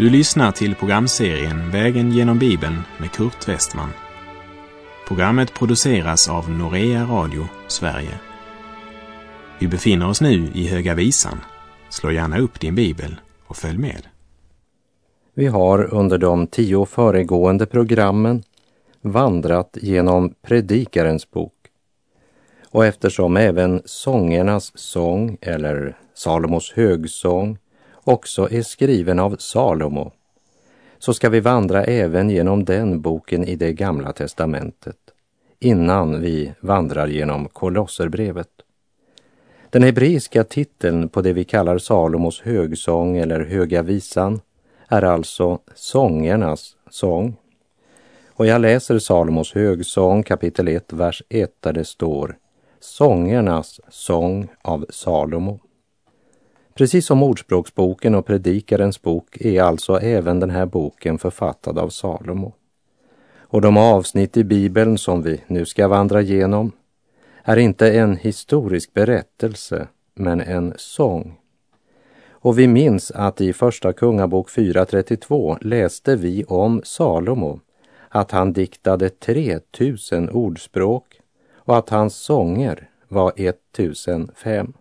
Du lyssnar till programserien Vägen genom Bibeln med Kurt Westman. Programmet produceras av Norea Radio Sverige. Vi befinner oss nu i Höga Visan. Slå gärna upp din bibel och följ med. Vi har under de tio föregående programmen vandrat genom Predikarens bok. Och eftersom även sångernas sång eller Salomos högsång också är skriven av Salomo så ska vi vandra även genom den boken i det gamla testamentet innan vi vandrar genom Kolosserbrevet. Den hebreiska titeln på det vi kallar Salomos högsång eller Höga visan är alltså Sångernas sång. Och jag läser Salomos högsång kapitel 1, vers 1 där det står Sångernas sång av Salomo. Precis som Ordspråksboken och Predikarens bok är alltså även den här boken författad av Salomo. Och de avsnitt i Bibeln som vi nu ska vandra igenom är inte en historisk berättelse, men en sång. Och vi minns att i Första Kungabok 4.32 läste vi om Salomo, att han diktade 3000 ordspråk och att hans sånger var 1005.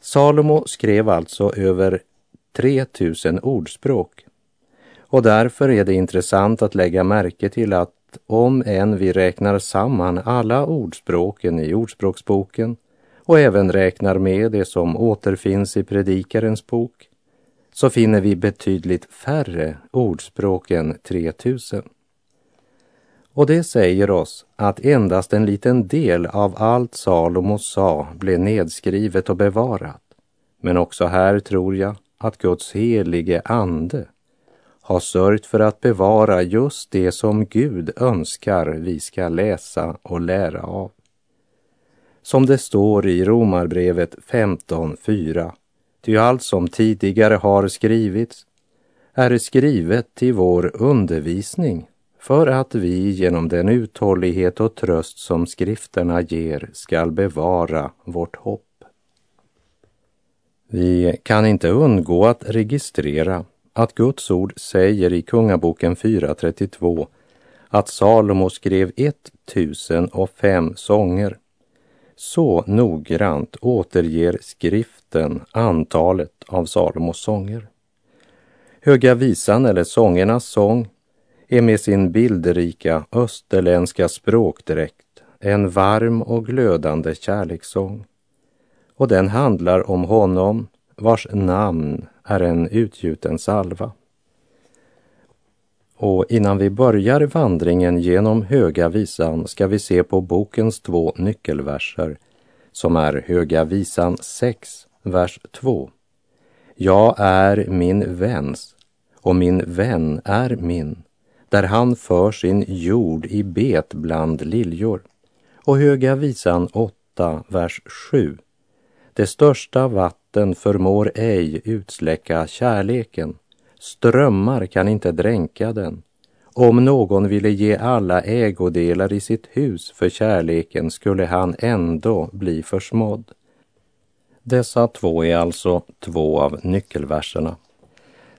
Salomo skrev alltså över 3000 ordspråk. Och därför är det intressant att lägga märke till att om än vi räknar samman alla ordspråken i Ordspråksboken och även räknar med det som återfinns i Predikarens bok, så finner vi betydligt färre ordspråk än 3000. Och det säger oss att endast en liten del av allt Salomo sa blev nedskrivet och bevarat. Men också här tror jag att Guds helige ande har sörjt för att bevara just det som Gud önskar vi ska läsa och lära av. Som det står i Romarbrevet 15.4. Ty allt som tidigare har skrivits är skrivet till vår undervisning för att vi genom den uthållighet och tröst som skrifterna ger skall bevara vårt hopp. Vi kan inte undgå att registrera att Guds ord säger i Kungaboken 4.32 att Salomo skrev 1005 sånger. Så noggrant återger skriften antalet av Salomos sånger. Höga visan eller sångernas sång är med sin bildrika österländska språkdräkt en varm och glödande kärlekssång. Och den handlar om honom vars namn är en utgjuten salva. Och innan vi börjar vandringen genom Höga visan ska vi se på bokens två nyckelverser som är Höga visan 6, vers 2. Jag är min väns och min vän är min där han för sin jord i bet bland liljor. Och Höga visan 8, vers 7. Det största vatten förmår ej utsläcka kärleken. Strömmar kan inte dränka den. Om någon ville ge alla ägodelar i sitt hus för kärleken skulle han ändå bli försmådd. Dessa två är alltså två av nyckelverserna.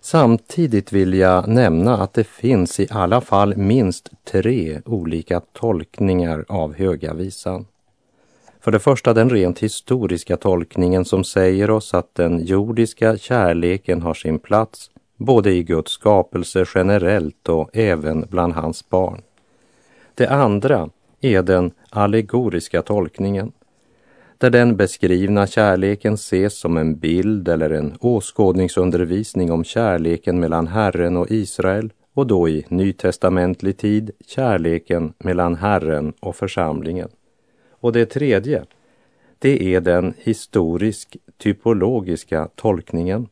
Samtidigt vill jag nämna att det finns i alla fall minst tre olika tolkningar av Höga visan. För det första den rent historiska tolkningen som säger oss att den jordiska kärleken har sin plats både i Guds skapelse generellt och även bland hans barn. Det andra är den allegoriska tolkningen där den beskrivna kärleken ses som en bild eller en åskådningsundervisning om kärleken mellan Herren och Israel och då i nytestamentlig tid kärleken mellan Herren och församlingen. Och det tredje, det är den historisk typologiska tolkningen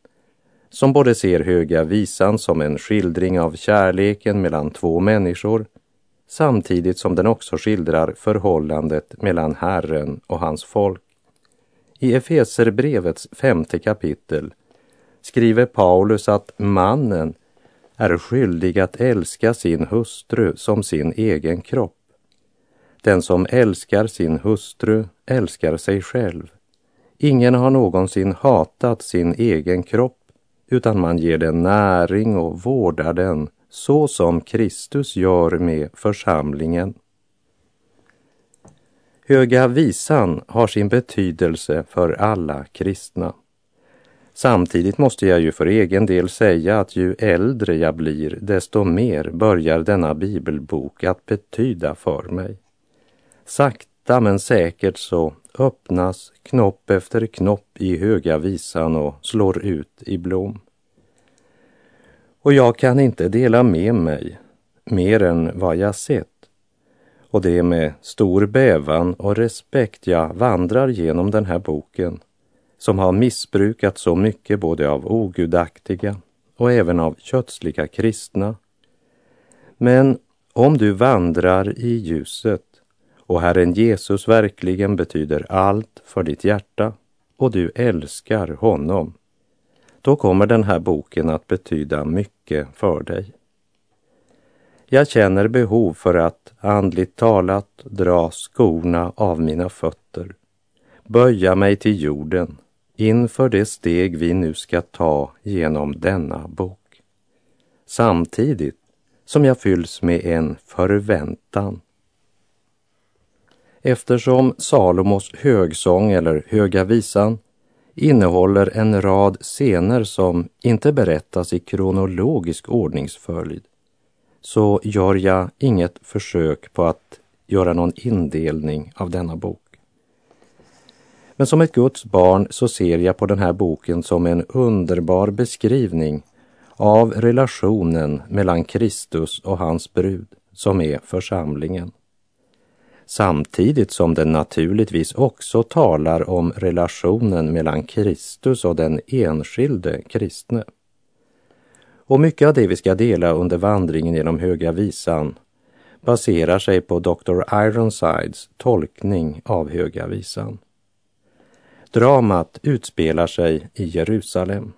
som både ser Höga visan som en skildring av kärleken mellan två människor samtidigt som den också skildrar förhållandet mellan Herren och hans folk. I Efeserbrevets femte kapitel skriver Paulus att mannen är skyldig att älska sin hustru som sin egen kropp. Den som älskar sin hustru älskar sig själv. Ingen har någonsin hatat sin egen kropp utan man ger den näring och vårdar den så som Kristus gör med församlingen. Höga visan har sin betydelse för alla kristna. Samtidigt måste jag ju för egen del säga att ju äldre jag blir, desto mer börjar denna bibelbok att betyda för mig. Sakta men säkert så öppnas knopp efter knopp i Höga visan och slår ut i blom. Och jag kan inte dela med mig mer än vad jag sett. Och det är med stor bävan och respekt jag vandrar genom den här boken som har missbrukat så mycket både av ogudaktiga och även av kötsliga kristna. Men om du vandrar i ljuset och Herren Jesus verkligen betyder allt för ditt hjärta och du älskar honom, då kommer den här boken att betyda mycket för dig. Jag känner behov för att andligt talat dra skorna av mina fötter, böja mig till jorden inför det steg vi nu ska ta genom denna bok. Samtidigt som jag fylls med en förväntan. Eftersom Salomos högsång eller Höga visan innehåller en rad scener som inte berättas i kronologisk ordningsföljd så gör jag inget försök på att göra någon indelning av denna bok. Men som ett Guds barn så ser jag på den här boken som en underbar beskrivning av relationen mellan Kristus och hans brud, som är församlingen. Samtidigt som den naturligtvis också talar om relationen mellan Kristus och den enskilde kristne. Och mycket av det vi ska dela under vandringen genom Höga Visan baserar sig på Dr. Ironsides tolkning av Höga Visan. Dramat utspelar sig i Jerusalem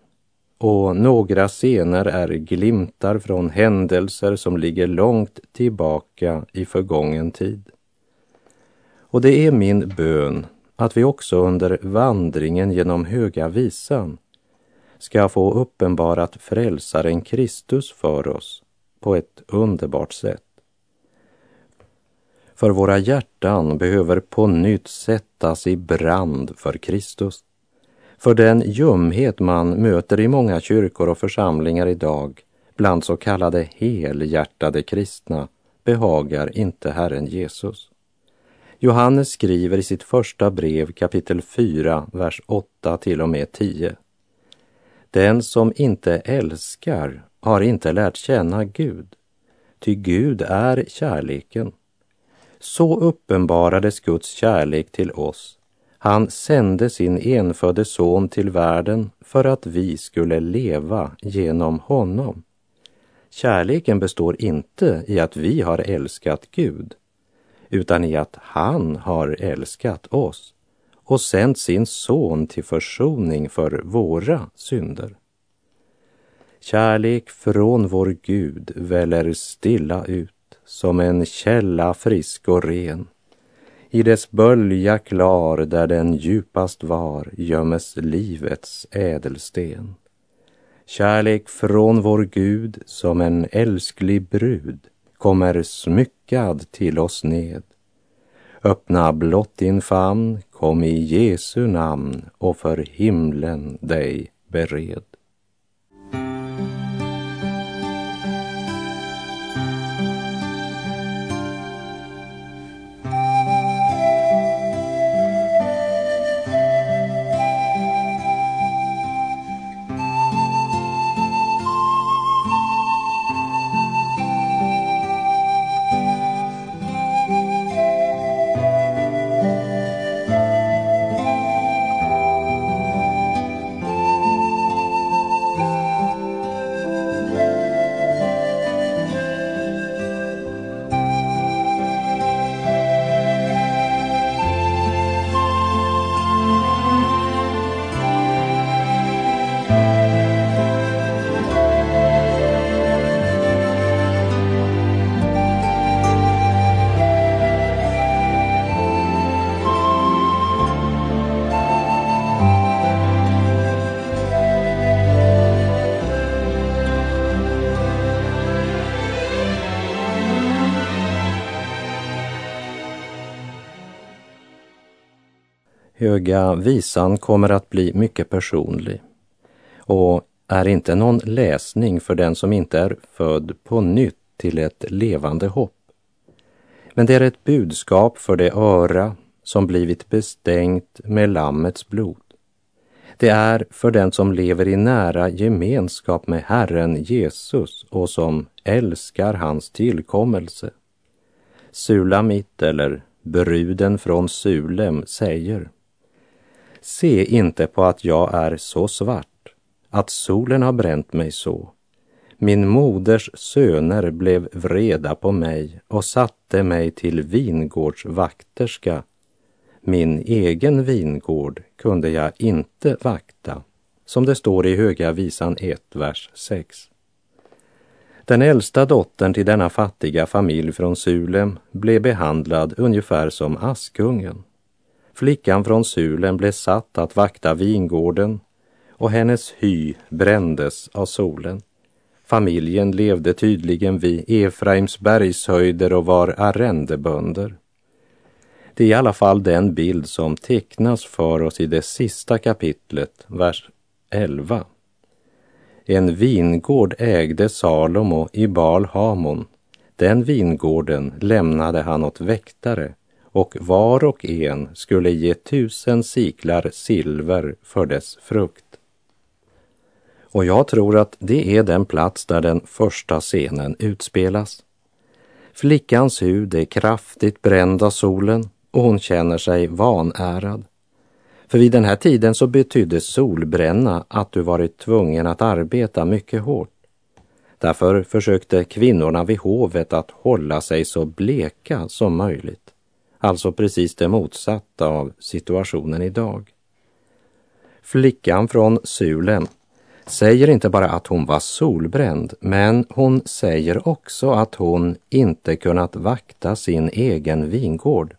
och några scener är glimtar från händelser som ligger långt tillbaka i förgången tid. Och det är min bön att vi också under vandringen genom Höga Visan ska få uppenbarat frälsaren Kristus för oss på ett underbart sätt. För våra hjärtan behöver på nytt sättas i brand för Kristus. För den ljumhet man möter i många kyrkor och församlingar idag bland så kallade helhjärtade kristna behagar inte Herren Jesus. Johannes skriver i sitt första brev kapitel 4, vers 8 till och med 10. Den som inte älskar har inte lärt känna Gud, ty Gud är kärleken. Så uppenbarades Guds kärlek till oss. Han sände sin enfödde son till världen för att vi skulle leva genom honom. Kärleken består inte i att vi har älskat Gud, utan i att han har älskat oss och sänt sin son till försoning för våra synder. Kärlek från vår Gud väller stilla ut som en källa frisk och ren. I dess bölja klar där den djupast var gömmes livets ädelsten. Kärlek från vår Gud som en älsklig brud kommer smyckad till oss ned. Öppna blott din famn, kom i Jesu namn och för himlen dig bered. Höga visan kommer att bli mycket personlig och är inte någon läsning för den som inte är född på nytt till ett levande hopp. Men det är ett budskap för det öra som blivit bestängt med Lammets blod. Det är för den som lever i nära gemenskap med Herren Jesus och som älskar hans tillkommelse. Sulamit eller bruden från Sulem säger Se inte på att jag är så svart, att solen har bränt mig så. Min moders söner blev vreda på mig och satte mig till vingårdsvakterska. Min egen vingård kunde jag inte vakta, som det står i Höga visan 1, vers 6. Den äldsta dottern till denna fattiga familj från Sulem blev behandlad ungefär som Askungen. Flickan från Sulen blev satt att vakta vingården och hennes hy brändes av solen. Familjen levde tydligen vid Efraims bergshöjder och var arrendebönder. Det är i alla fall den bild som tecknas för oss i det sista kapitlet, vers 11. En vingård ägde Salomo i Bal Hamon. Den vingården lämnade han åt väktare och var och en skulle ge tusen siklar silver för dess frukt. Och jag tror att det är den plats där den första scenen utspelas. Flickans hud är kraftigt bränd av solen och hon känner sig vanärad. För vid den här tiden så betydde solbränna att du varit tvungen att arbeta mycket hårt. Därför försökte kvinnorna vid hovet att hålla sig så bleka som möjligt. Alltså precis det motsatta av situationen idag. Flickan från Sulen säger inte bara att hon var solbränd, men hon säger också att hon inte kunnat vakta sin egen vingård.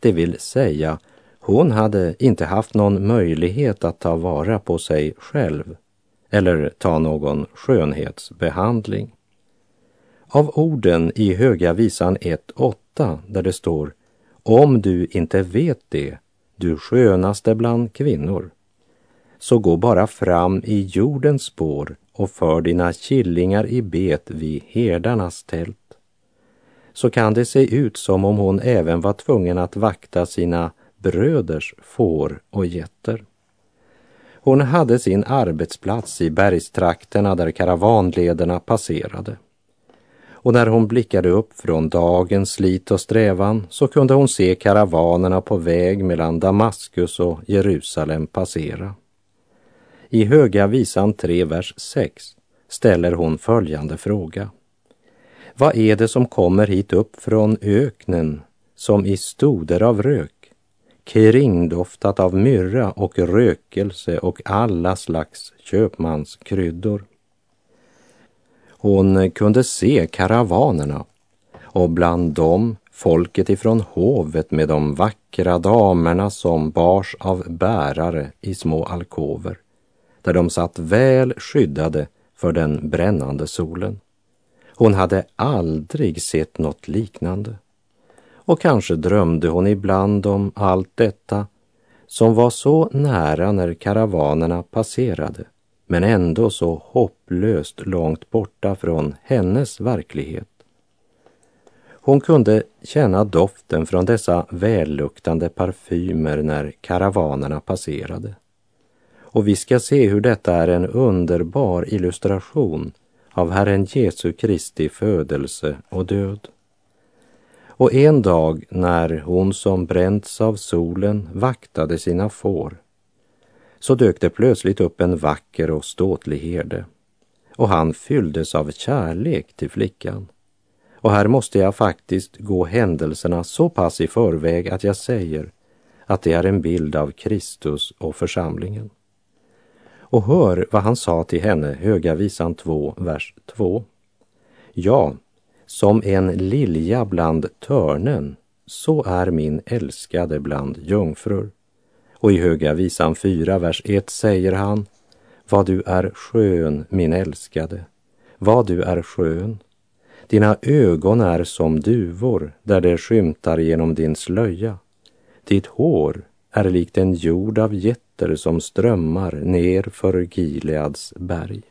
Det vill säga, hon hade inte haft någon möjlighet att ta vara på sig själv eller ta någon skönhetsbehandling. Av orden i Höga visan 1.8 där det står om du inte vet det, du skönaste bland kvinnor, så gå bara fram i jordens spår och för dina killingar i bet vid herdarnas tält. Så kan det se ut som om hon även var tvungen att vakta sina bröders får och getter. Hon hade sin arbetsplats i bergstrakterna där karavanlederna passerade och när hon blickade upp från dagens slit och strävan så kunde hon se karavanerna på väg mellan Damaskus och Jerusalem passera. I Höga visan 3, vers 6 ställer hon följande fråga. Vad är det som kommer hit upp från öknen som i stoder av rök, kringdoftat av myrra och rökelse och alla slags köpmanskryddor? Hon kunde se karavanerna och bland dem folket ifrån hovet med de vackra damerna som bars av bärare i små alkover, där de satt väl skyddade för den brännande solen. Hon hade aldrig sett något liknande. Och kanske drömde hon ibland om allt detta som var så nära när karavanerna passerade men ändå så hopplöst långt borta från hennes verklighet. Hon kunde känna doften från dessa välluktande parfymer när karavanerna passerade. Och vi ska se hur detta är en underbar illustration av Herren Jesu Kristi födelse och död. Och en dag när hon som bränts av solen vaktade sina får så dök det plötsligt upp en vacker och ståtlig herde och han fylldes av kärlek till flickan. Och här måste jag faktiskt gå händelserna så pass i förväg att jag säger att det är en bild av Kristus och församlingen. Och hör vad han sa till henne, Höga visan 2, vers 2. Ja, som en lilja bland törnen, så är min älskade bland jungfrur. Och i Höga visan 4, vers 1 säger han Vad du är skön, min älskade, vad du är skön. Dina ögon är som duvor där det skymtar genom din slöja. Ditt hår är likt en jord av getter som strömmar ner för Gileads berg.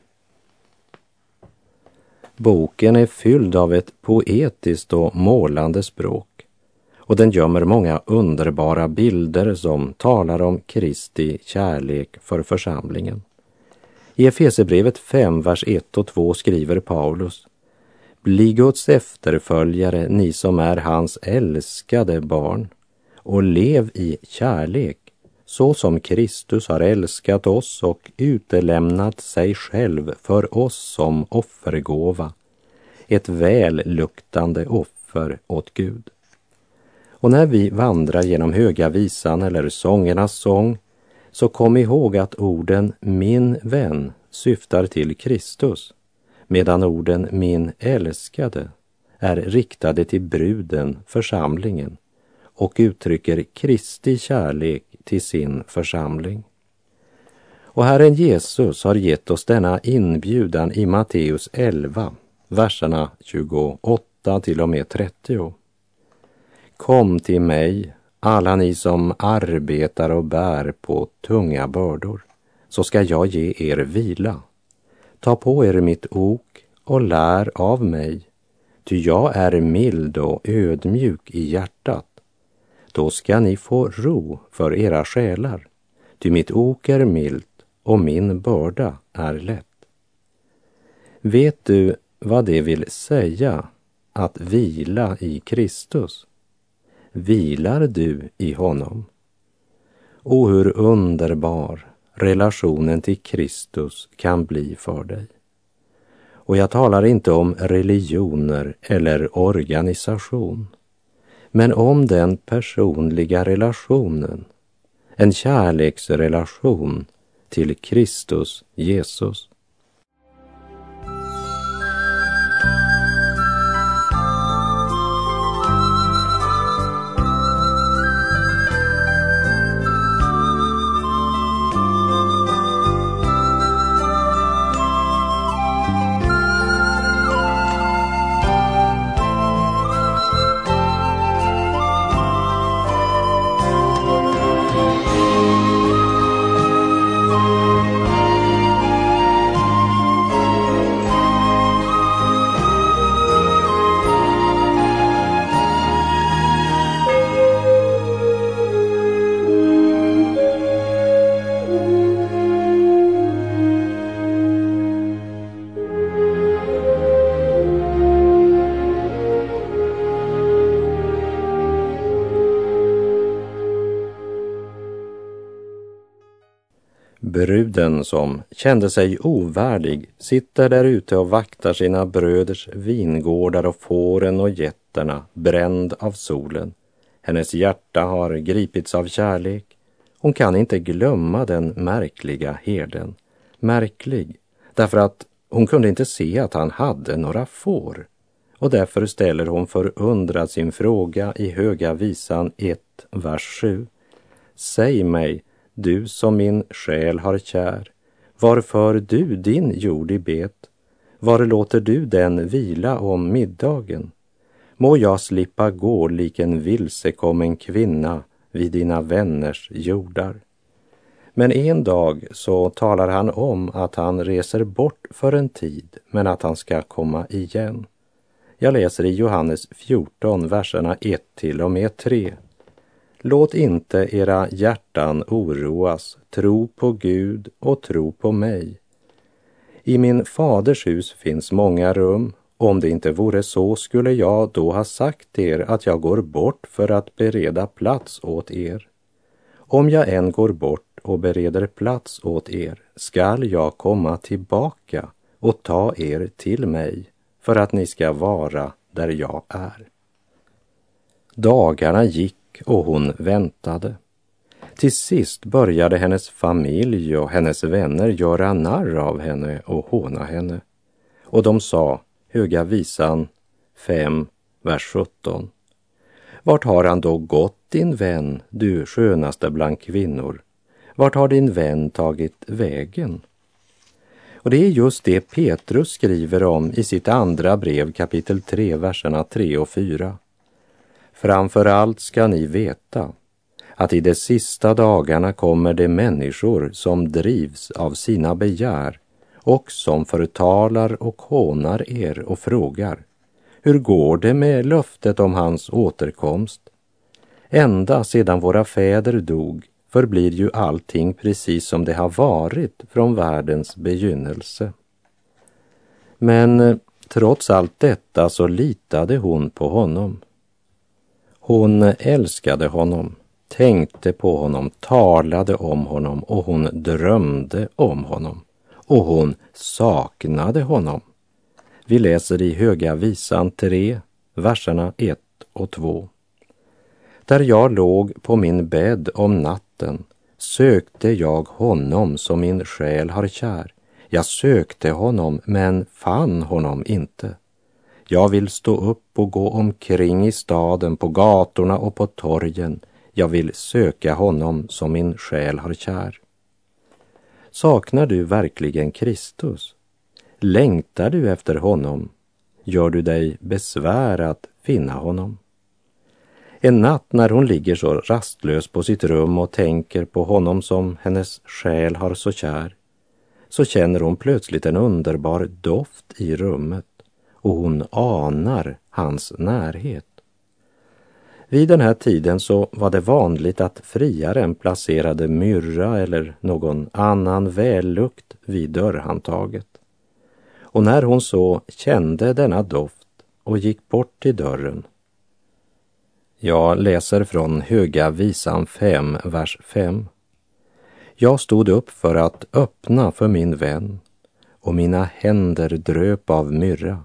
Boken är fylld av ett poetiskt och målande språk och den gömmer många underbara bilder som talar om Kristi kärlek för församlingen. I Efesebrevet 5, vers 1 och 2 skriver Paulus Bli Guds efterföljare, ni som är hans älskade barn, och lev i kärlek, så som Kristus har älskat oss och utelämnat sig själv för oss som offergåva, ett välluktande offer åt Gud. Och när vi vandrar genom Höga visan eller sångernas sång, så kom ihåg att orden min vän syftar till Kristus, medan orden min älskade är riktade till bruden, församlingen, och uttrycker Kristi kärlek till sin församling. Och Herren Jesus har gett oss denna inbjudan i Matteus 11, verserna 28 till och med 30. Kom till mig, alla ni som arbetar och bär på tunga bördor, så ska jag ge er vila. Ta på er mitt ok och lär av mig, ty jag är mild och ödmjuk i hjärtat. Då ska ni få ro för era själar, ty mitt ok är milt och min börda är lätt. Vet du vad det vill säga att vila i Kristus? Vilar du i honom? O, hur underbar relationen till Kristus kan bli för dig. Och jag talar inte om religioner eller organisation, men om den personliga relationen, en kärleksrelation till Kristus Jesus. Bruden som kände sig ovärdig sitter där ute och vaktar sina bröders vingårdar och fåren och getterna bränd av solen. Hennes hjärta har gripits av kärlek. Hon kan inte glömma den märkliga herden. Märklig därför att hon kunde inte se att han hade några får och därför ställer hon förundrad sin fråga i Höga visan 1, vers 7. Säg mig, du som min själ har kär, var för du din jord i bet? Var låter du den vila om middagen? Må jag slippa gå lik en vilsekommen kvinna vid dina vänners jordar. Men en dag så talar han om att han reser bort för en tid, men att han ska komma igen. Jag läser i Johannes 14, verserna 1 till och med 3. Låt inte era hjärtan oroas, tro på Gud och tro på mig. I min faders hus finns många rum. Om det inte vore så skulle jag då ha sagt er att jag går bort för att bereda plats åt er. Om jag än går bort och bereder plats åt er skall jag komma tillbaka och ta er till mig för att ni ska vara där jag är. Dagarna gick och hon väntade. Till sist började hennes familj och hennes vänner göra narr av henne och håna henne. Och de sa, Höga visan 5, vers 17. Vart har han då gått, din vän, du skönaste bland kvinnor? Vart har din vän tagit vägen? Och det är just det Petrus skriver om i sitt andra brev kapitel 3, verserna 3 och 4. Framför allt ska ni veta att i de sista dagarna kommer det människor som drivs av sina begär och som förtalar och hånar er och frågar hur går det med löftet om hans återkomst? Ända sedan våra fäder dog förblir ju allting precis som det har varit från världens begynnelse. Men trots allt detta så litade hon på honom. Hon älskade honom, tänkte på honom, talade om honom och hon drömde om honom. Och hon saknade honom. Vi läser i Höga visan 3, verserna 1 och 2. Där jag låg på min bädd om natten sökte jag honom som min själ har kär. Jag sökte honom men fann honom inte. Jag vill stå upp och gå omkring i staden, på gatorna och på torgen. Jag vill söka honom som min själ har kär. Saknar du verkligen Kristus? Längtar du efter honom? Gör du dig besvär att finna honom? En natt när hon ligger så rastlös på sitt rum och tänker på honom som hennes själ har så kär, så känner hon plötsligt en underbar doft i rummet och hon anar hans närhet. Vid den här tiden så var det vanligt att friaren placerade myrra eller någon annan vällukt vid dörrhandtaget. Och när hon så kände denna doft och gick bort till dörren jag läser från Höga visan 5, vers 5. Jag stod upp för att öppna för min vän och mina händer dröp av myrra,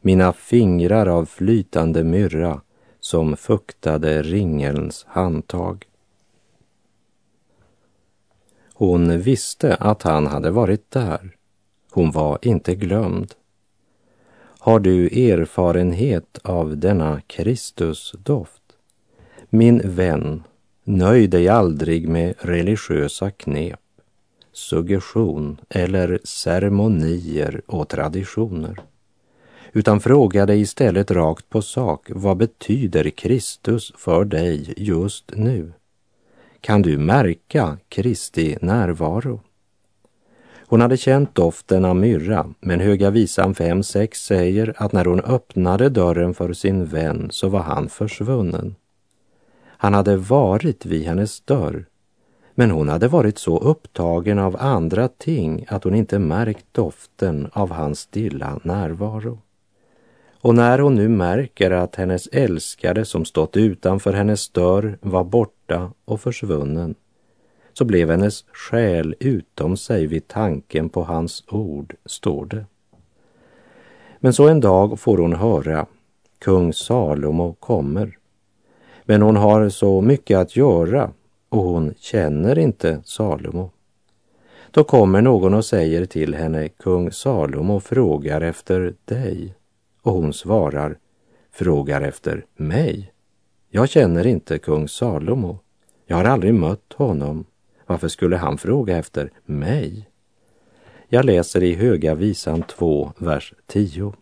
mina fingrar av flytande myrra som fuktade ringelns handtag. Hon visste att han hade varit där. Hon var inte glömd. Har du erfarenhet av denna Kristusdoft? Min vän, nöj dig aldrig med religiösa knep, suggestion eller ceremonier och traditioner. Utan fråga dig istället rakt på sak, vad betyder Kristus för dig just nu? Kan du märka Kristi närvaro? Hon hade känt doften av myrra, men Höga visan 5.6 säger att när hon öppnade dörren för sin vän så var han försvunnen. Han hade varit vid hennes dörr, men hon hade varit så upptagen av andra ting att hon inte märkt doften av hans stilla närvaro. Och när hon nu märker att hennes älskade som stått utanför hennes dörr var borta och försvunnen, så blev hennes själ utom sig vid tanken på hans ord, står det. Men så en dag får hon höra, kung Salomo kommer men hon har så mycket att göra och hon känner inte Salomo. Då kommer någon och säger till henne, kung Salomo frågar efter dig. Och hon svarar, frågar efter mig? Jag känner inte kung Salomo. Jag har aldrig mött honom. Varför skulle han fråga efter mig? Jag läser i Höga visan 2, vers 10.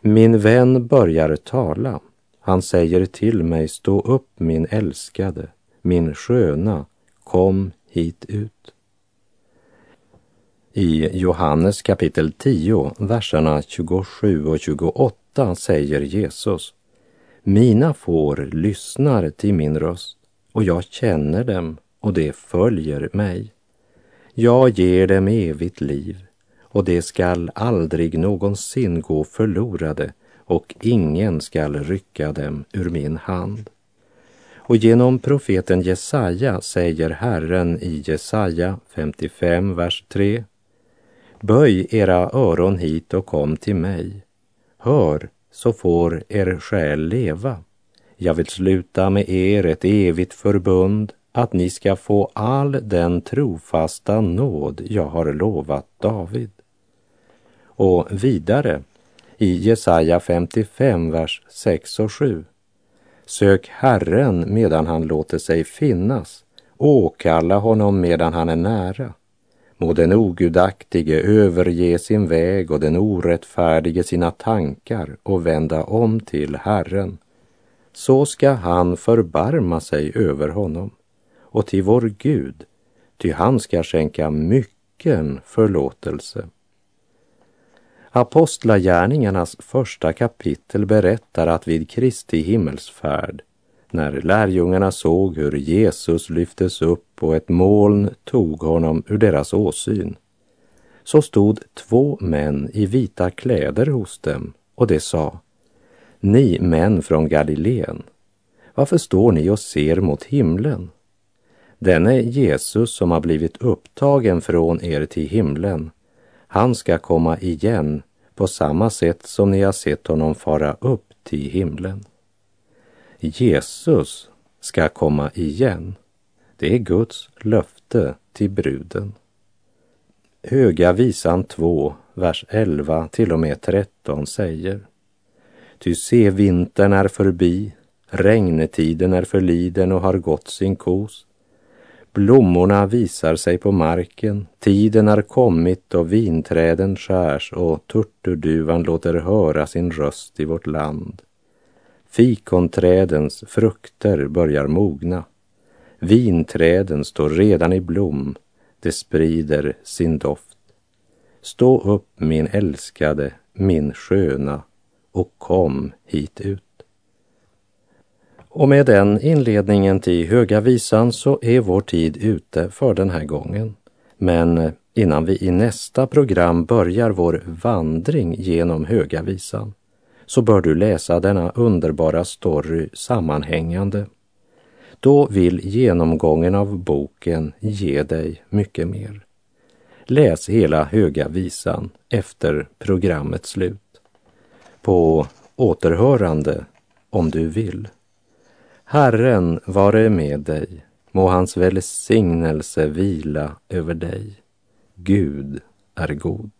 Min vän börjar tala han säger till mig, stå upp min älskade, min sköna, kom hit ut. I Johannes kapitel 10, verserna 27 och 28 säger Jesus, mina får lyssnar till min röst och jag känner dem och de följer mig. Jag ger dem evigt liv och de skall aldrig någonsin gå förlorade och ingen skall rycka dem ur min hand. Och genom profeten Jesaja säger Herren i Jesaja 55, vers 3. Böj era öron hit och kom till mig. Hör, så får er själ leva. Jag vill sluta med er ett evigt förbund, att ni ska få all den trofasta nåd jag har lovat David. Och vidare i Jesaja 55, vers 6 och 7. Sök Herren medan han låter sig finnas, åkalla honom medan han är nära. Må den ogudaktige överge sin väg och den orättfärdige sina tankar och vända om till Herren. så ska han förbarma sig över honom och till vår Gud, ty han ska skänka mycken förlåtelse. Apostlagärningarnas första kapitel berättar att vid Kristi himmelsfärd, när lärjungarna såg hur Jesus lyftes upp och ett moln tog honom ur deras åsyn, så stod två män i vita kläder hos dem och de sa, ni män från Galileen, varför står ni och ser mot himlen? Denne Jesus som har blivit upptagen från er till himlen, han ska komma igen på samma sätt som ni har sett honom fara upp till himlen. Jesus ska komma igen. Det är Guds löfte till bruden. Höga visan 2, vers 11 till och med 13 säger Ty se, vintern är förbi, regnetiden är förliden och har gått sin kos. Blommorna visar sig på marken, tiden har kommit och vinträden skärs och turturduvan låter höra sin röst i vårt land. Fikonträdens frukter börjar mogna. Vinträden står redan i blom, det sprider sin doft. Stå upp min älskade, min sköna och kom hit ut. Och med den inledningen till Höga visan så är vår tid ute för den här gången. Men innan vi i nästa program börjar vår vandring genom Höga visan så bör du läsa denna underbara story sammanhängande. Då vill genomgången av boken ge dig mycket mer. Läs hela Höga visan efter programmets slut. På återhörande om du vill. Herren vare med dig, må hans välsignelse vila över dig. Gud är god.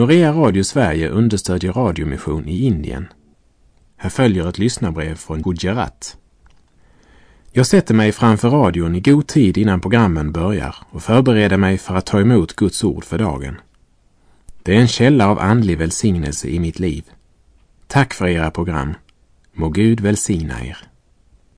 Norea Radio Sverige understödjer radiomission i Indien. Här följer ett lyssnarbrev från Gujarat. Jag sätter mig framför radion i god tid innan programmen börjar och förbereder mig för att ta emot Guds ord för dagen. Det är en källa av andlig välsignelse i mitt liv. Tack för era program. Må Gud välsigna er.